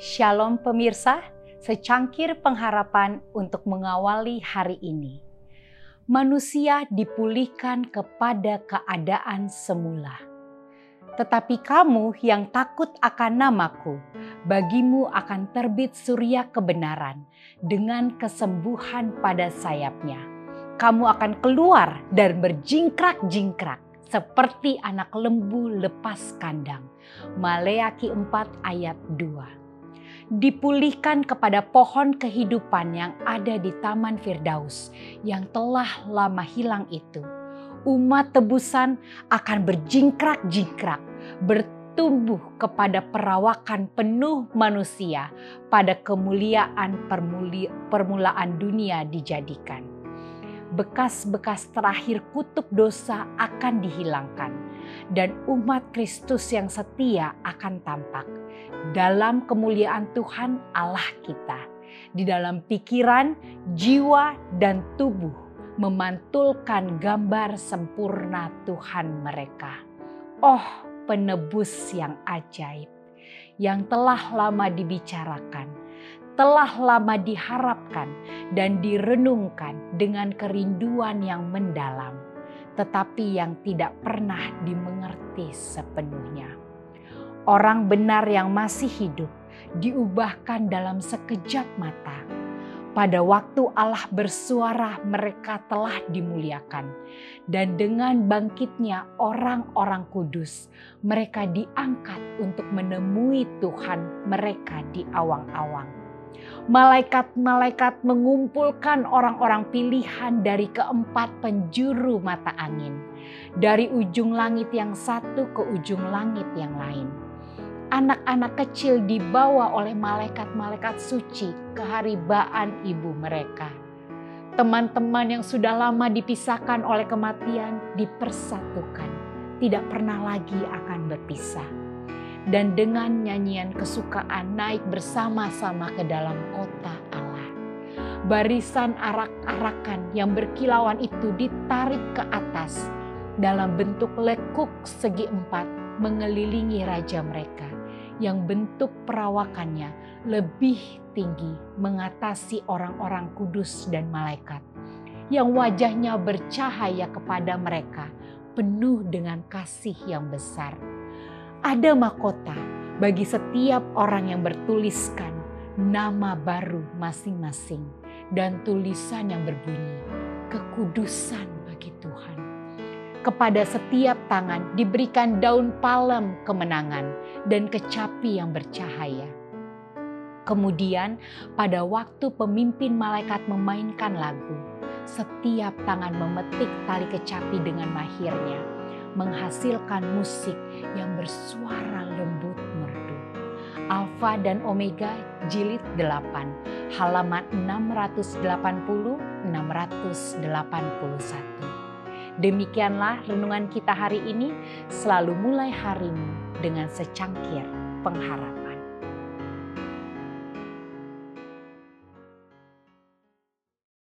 Shalom pemirsa, secangkir pengharapan untuk mengawali hari ini. Manusia dipulihkan kepada keadaan semula. Tetapi kamu yang takut akan namaku, bagimu akan terbit surya kebenaran dengan kesembuhan pada sayapnya. Kamu akan keluar dan berjingkrak-jingkrak seperti anak lembu lepas kandang. Maleaki 4 ayat 2 dipulihkan kepada pohon kehidupan yang ada di Taman Firdaus yang telah lama hilang itu. Umat tebusan akan berjingkrak-jingkrak, bertumbuh kepada perawakan penuh manusia pada kemuliaan permulaan dunia dijadikan. Bekas-bekas terakhir kutub dosa akan dihilangkan dan umat Kristus yang setia akan tampak dalam kemuliaan Tuhan Allah kita. Di dalam pikiran, jiwa, dan tubuh memantulkan gambar sempurna Tuhan mereka. Oh, penebus yang ajaib, yang telah lama dibicarakan, telah lama diharapkan dan direnungkan dengan kerinduan yang mendalam, tetapi yang tidak pernah dimengerti sepenuhnya Orang benar yang masih hidup diubahkan dalam sekejap mata. Pada waktu Allah bersuara, mereka telah dimuliakan, dan dengan bangkitnya orang-orang kudus, mereka diangkat untuk menemui Tuhan mereka di awang-awang. Malaikat-malaikat mengumpulkan orang-orang pilihan dari keempat penjuru mata angin, dari ujung langit yang satu ke ujung langit yang lain anak-anak kecil dibawa oleh malaikat-malaikat suci ke haribaan ibu mereka. Teman-teman yang sudah lama dipisahkan oleh kematian dipersatukan, tidak pernah lagi akan berpisah. Dan dengan nyanyian kesukaan naik bersama-sama ke dalam kota Allah. Barisan arak-arakan yang berkilauan itu ditarik ke atas dalam bentuk lekuk segi empat mengelilingi raja mereka yang bentuk perawakannya lebih tinggi mengatasi orang-orang kudus dan malaikat, yang wajahnya bercahaya kepada mereka, penuh dengan kasih yang besar. Ada mahkota bagi setiap orang yang bertuliskan nama baru masing-masing, dan tulisan yang berbunyi "Kekudusan bagi Tuhan." kepada setiap tangan diberikan daun palem kemenangan dan kecapi yang bercahaya. Kemudian pada waktu pemimpin malaikat memainkan lagu, setiap tangan memetik tali kecapi dengan mahirnya, menghasilkan musik yang bersuara lembut merdu. Alfa dan Omega jilid 8, halaman 680 681. Demikianlah renungan kita hari ini, selalu mulai harimu dengan secangkir pengharapan.